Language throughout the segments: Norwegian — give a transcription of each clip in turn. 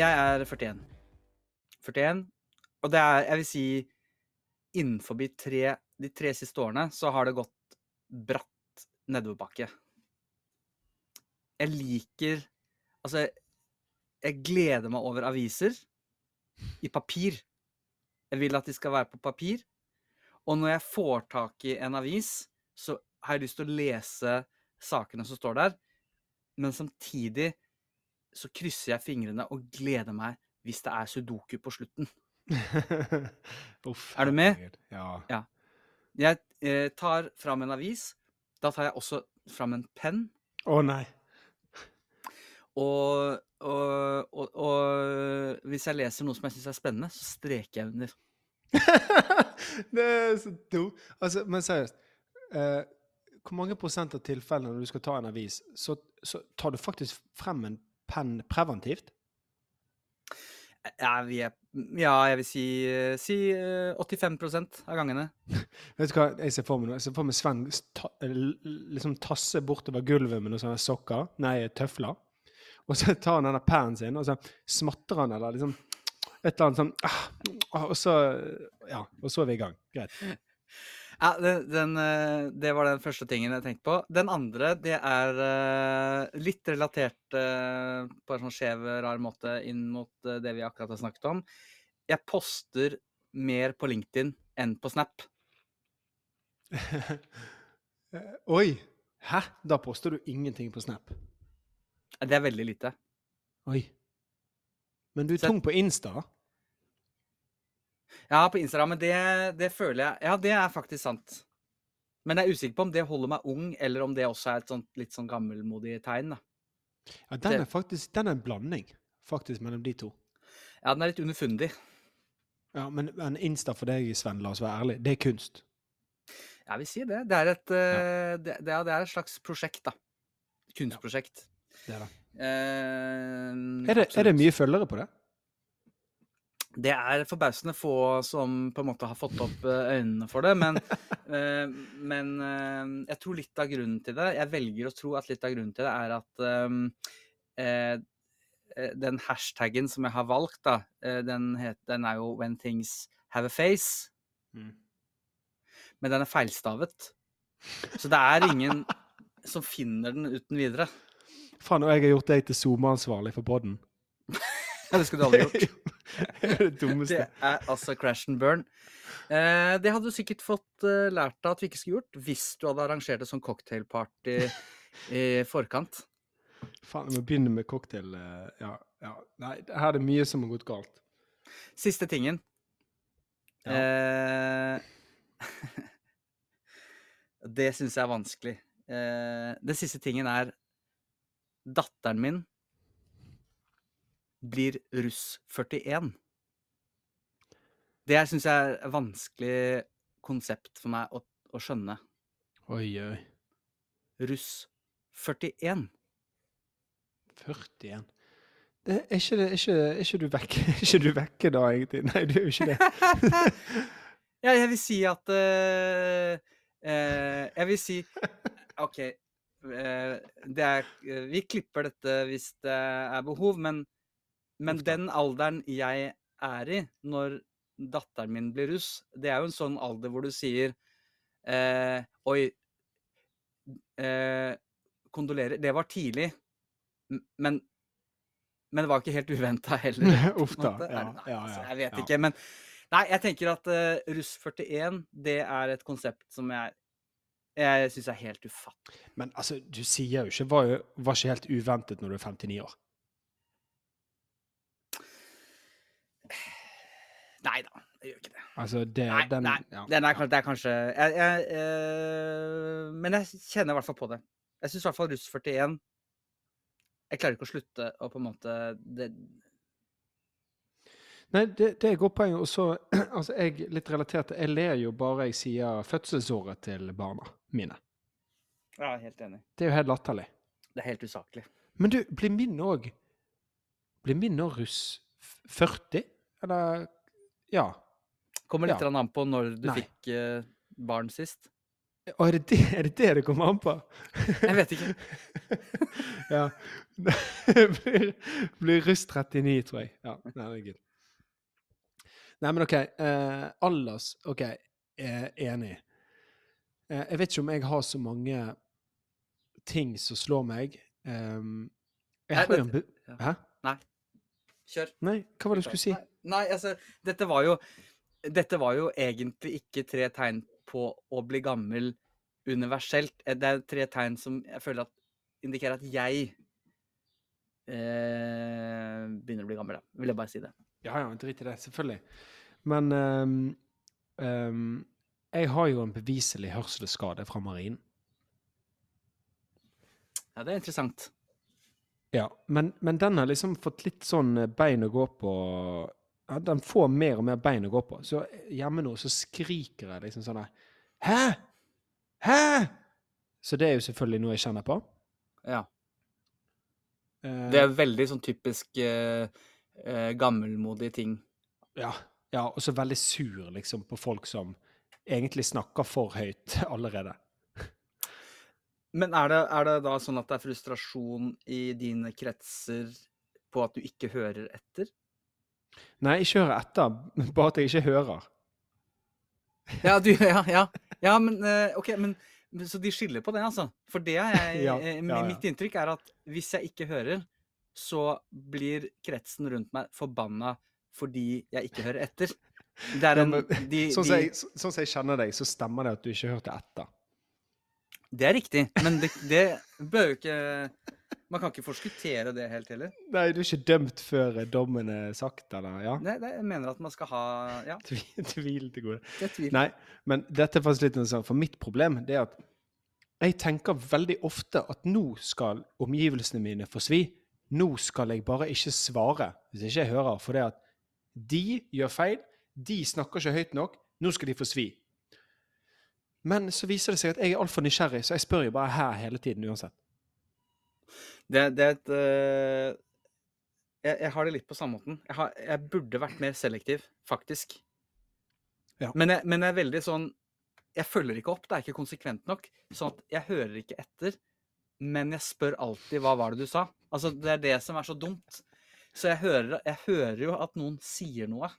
jeg er 41. 41. Og det er, jeg vil si, innenfor tre, de tre siste årene så har det gått bratt nedoverbakke. Jeg liker Altså, jeg gleder meg over aviser i papir. Jeg vil at de skal være på papir. Og når jeg får tak i en avis, så har jeg lyst til å lese sakene som står der. Men samtidig så krysser jeg fingrene og gleder meg hvis det er sudoku på slutten. Uff, Er du med? Ja. Ja. Jeg eh, tar fram en avis. Da tar jeg også fram en penn. Å nei. Og, og, og, og hvis jeg leser noe som jeg syns er spennende, så streker jeg under. det er så dumt. Altså, men seriøst. Eh, hvor mange prosent av tilfellene når du skal ta en avis, så, så tar du faktisk frem en penn preventivt? Ja, vi er, ja jeg vil si, eh, si eh, 85% av gangene. Vet du hva jeg ser for meg nå? Jeg ser for meg Sven ta, liksom tasse bortover gulvet med noen sånne sokker, nei, tøfler. Og så tar han denne pennen sin, og så smatter han eller liksom et eller annet sånn ah, ah, Og så Ja, og så er vi i gang. Greit. Ja, den, den, eh, det var den første tingen jeg tenkte på. Den andre, det er eh, litt relatert eh, på en sånn skjev, rar måte inn mot det vi akkurat har snakket om. Jeg poster mer på LinkedIn enn på Snap. Oi! Hæ? Da poster du ingenting på Snap? Det er veldig lite. Oi. Men du er tung på Insta? Ja, på Instagram, men det, det føler jeg Ja, det er faktisk sant. Men jeg er usikker på om det holder meg ung, eller om det også er et sånt, litt sånn gammelmodig tegn. da. Ja, den er faktisk den er en blanding faktisk mellom de to. Ja, den er litt underfundig. Ja, Men, men Insta for deg, Sven, la oss være ærlig, det er kunst. Jeg vil si det. Det er et, ja. det, det, er- det er et slags prosjekt, da. Kunstprosjekt. Det er det. Eh, Er det, er det mye følgere på det? Det er forbausende få som på en måte har fått opp eh, øynene for det, men, eh, men eh, jeg tror litt av grunnen til det Jeg velger å tro at litt av grunnen til det er at eh, eh, den hashtaggen som jeg har valgt, da, den, heter, den er jo 'When things have a face', men den er feilstavet. Så det er ingen som finner den uten videre. Faen, og jeg har gjort deg til SoMe-ansvarlig for podden. Ja, det skulle du aldri gjort. det er det dummeste. Det er altså crash and burn. Eh, det hadde du sikkert fått eh, lært deg at vi ikke skulle gjort, hvis du hadde arrangert det som cocktailparty i forkant. Faen, jeg må begynne med cocktail. eh, Ja, ja. Nei, her er det mye som har gått galt. Siste tingen. Eh, det syns jeg er vanskelig. Eh, det siste tingen er Datteren min blir russ 41. Det syns jeg er et vanskelig konsept for meg å, å skjønne. Oi, oi. Russ 41. 41. Det, er, ikke, det, er, ikke, er ikke du vekke Er ikke du vekke da, egentlig? Nei, du er jo ikke det. Ja, jeg vil si at uh, uh, Jeg vil si OK. Uh, det er, vi klipper dette hvis det er behov, men, men den alderen jeg er i når datteren min blir russ, det er jo en sånn alder hvor du sier eh, Oi, eh, kondolerer. Det var tidlig, men, men det var ikke helt uventa heller. Uff da. Ja, Nei, ja, altså, ja, jeg vet ikke, men Nei, jeg tenker at uh, russ 41, det er et konsept som jeg jeg syns er helt ufattelig. Men altså, du sier jo ikke var, var ikke helt uventet når du er 59 år. Nei da, jeg gjør ikke det. Altså, det, Nei, den, nei, ja, den er, det er kanskje jeg, jeg, eh, Men jeg kjenner i hvert fall på det. Jeg syns i hvert fall russ 41 Jeg klarer ikke å slutte å på en måte det, Nei, det, det er et godt poeng. Og så, altså, jeg litt relatert til Jeg ler jo bare jeg sier fødselsåret til barna mine. Er helt enig. Det er jo helt latterlig. Det er helt usaklig. Men du, blir min òg Blir min òg russ 40? Eller Ja. Kommer litt Ja. an på når du Nei. fikk eh, barn sist. Er det det er det, det det kommer an på? Jeg vet ikke. ja. blir, blir russ 39, tror jeg. Ja, herregud. er. Nei, men OK. Eh, Allas OK, jeg er enig. Eh, jeg vet ikke om jeg har så mange ting som slår meg. Um, jeg Nei, har jo en Hæ? Hæ? Kjør. Nei, hva var det du skulle si? Nei, nei, altså, dette var jo Dette var jo egentlig ikke tre tegn på å bli gammel universelt. Eh, Det er tre tegn som jeg føler at indikerer at jeg eh, begynner å bli gammel, da. Vil jeg bare si det. Ja, ja, drit i det. Selvfølgelig. Men um, um, jeg har jo en beviselig hørselsskade fra marinen. Ja, det er interessant. Ja, men, men den har liksom fått litt sånn eh, bein å gå på ja, Den får mer og mer bein å gå på. Så hjemme nå så skriker jeg liksom sånn der Hæ?! Hæ?! Så det er jo selvfølgelig noe jeg kjenner på. Ja. Eh, Det er veldig sånn typisk eh, eh, gammelmodige ting. ja, ja, og så veldig sur liksom på folk som egentlig snakker for høyt allerede. Men er det, er det da sånn at det er frustrasjon i dine kretser på at du ikke hører etter? Nei, ikke hører etter, bare at jeg ikke hører. Ja, du, ja, ja. ja men eh, OK, men så de skiller på det, altså. For det er jeg Ja, eh, ja, ja. Mitt inntrykk er at hvis jeg ikke hører, så blir kretsen rundt meg forbanna fordi jeg ikke hører etter. Er en de, Sånn som jeg, sånn som jeg kjenner deg, så stemmer det at du ikke hørte etter. Det er riktig, men det, det bør jo ikke Man kan ikke forskuttere det helt heller. Nei, du er ikke dømt før dommen er sagt, eller? Ja? Nei, nei jeg mener at man skal ha Ja, Tvil, tvil til gode. det er tvil. Nei, men dette er faktisk litt interessant, for mitt problem det er at jeg tenker veldig ofte at nå skal omgivelsene mine få svi. Nå skal jeg bare ikke svare hvis ikke jeg hører, for det at de gjør feil, de snakker ikke høyt nok, nå skal de få svi. Men så viser det seg at jeg er altfor nysgjerrig, så jeg spør jo bare her hele tiden uansett. Det, det er et uh, jeg, jeg har det litt på samme måten. Jeg, har, jeg burde vært mer selektiv, faktisk. Ja. Men, jeg, men jeg er veldig sånn Jeg følger ikke opp. Det er ikke konsekvent nok. Sånn at jeg hører ikke etter. Men jeg spør alltid 'hva var det du sa?' Altså, Det er det som er så dumt. Så jeg hører, jeg hører jo at noen sier noe.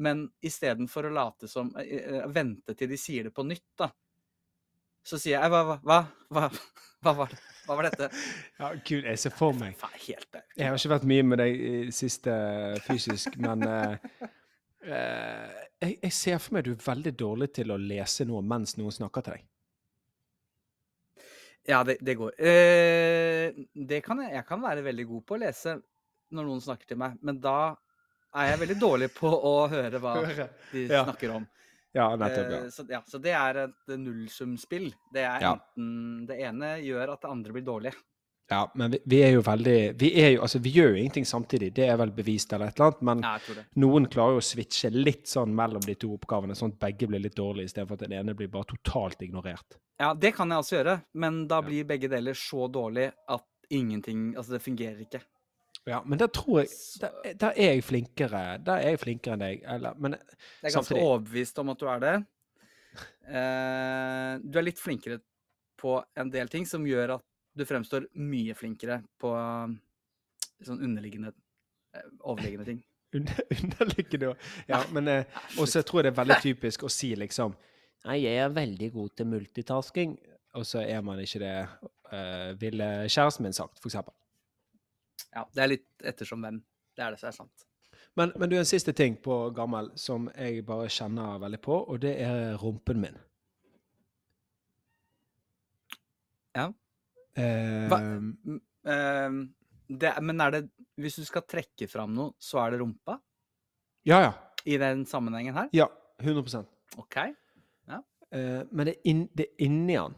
Men istedenfor å late som eh, eh, Vente til de sier det på nytt, da. Så sier jeg 'hva, hva, hva, hva, var, det? hva var dette?' Ja, Gud, jeg ser for meg helt. Jeg har ikke vært mye med deg i siste fysisk, men uh, eh, jeg, jeg ser for meg at du er veldig dårlig til å lese noe mens noen snakker til deg. Ja, det, det går. Uh, det kan jeg, jeg kan være veldig god på å lese når noen snakker til meg, men da er jeg veldig dårlig på å høre hva Høre. de Ja. snakker om. Ja, nettopp. ja. Eh, så, ja, så det er et nullsumspill. Det er enten Det ene gjør at det andre blir dårlig. Ja, men vi, vi er jo veldig vi, er jo, altså, vi gjør jo ingenting samtidig, det er vel bevist eller et eller annet, men Ja, noen klarer jo å switche litt sånn mellom de to oppgavene, sånn at begge blir litt dårlige, istedenfor at den ene blir bare totalt ignorert. Ja, det kan jeg også gjøre, men da blir begge deler så dårlig at ingenting Altså, det fungerer ikke. Ja, men der tror jeg Der, der er jeg flinkere Der er jeg flinkere enn deg. Eller, men Jeg er ganske overbevist om at du er det. Eh, du er litt flinkere på en del ting som gjør at du fremstår mye flinkere på sånn underliggende, eh, overliggende ting. underliggende Ja, men eh, Og så tror jeg det er veldig typisk å si liksom Nei, jeg er veldig god til multitasking, og så er man ikke det, uh, ville kjæresten min sagt, for eksempel. Ja, det er litt ettersom hvem. Det er det som er sant. Men, men du, en siste ting på gammel som jeg bare kjenner veldig på, og det er rumpen min. Ja. Eh, eh, det, men er det Hvis du skal trekke fram noe, så er det rumpa? ja, ja. I den sammenhengen her? Ja, 100% Ja. eh, Men det er, inn, det er inni den.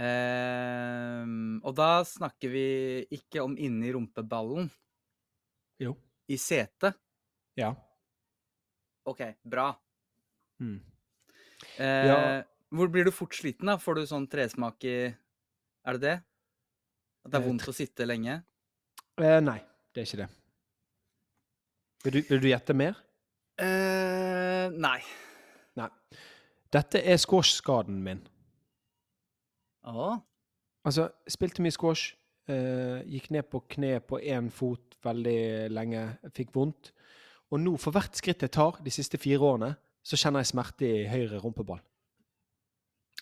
Eh, og da snakker vi ikke om inni rumpeballen. Jo. I setet. Ja. OK, bra. Mm. Eh, Ja. Hvor blir du fort sliten, da? Får du sånn tresmak i Er det det? At det er Eh, vondt å sitte lenge? Eh, nei, det er ikke det. Vil du, vil du gjette mer? Eh, nei. Nei. Dette er squash-skaden min. Å? Altså, spilte mye squash. Uh, gikk ned på kne på én fot veldig lenge. Fikk vondt. Og nå, for hvert skritt jeg tar de siste fire årene, så kjenner jeg smerte i høyre rumpeball.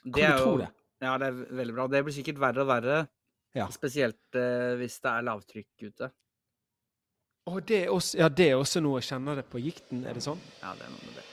Det Kan er du tro jo- det? Ja, det er veldig bra. Det blir sikkert verre og verre. Ja. Spesielt uh, hvis det er lavtrykk ute. Og det er også, ja, det er også noe jeg kjenner det på gikten, er det sånn? Ja, det er noe med det.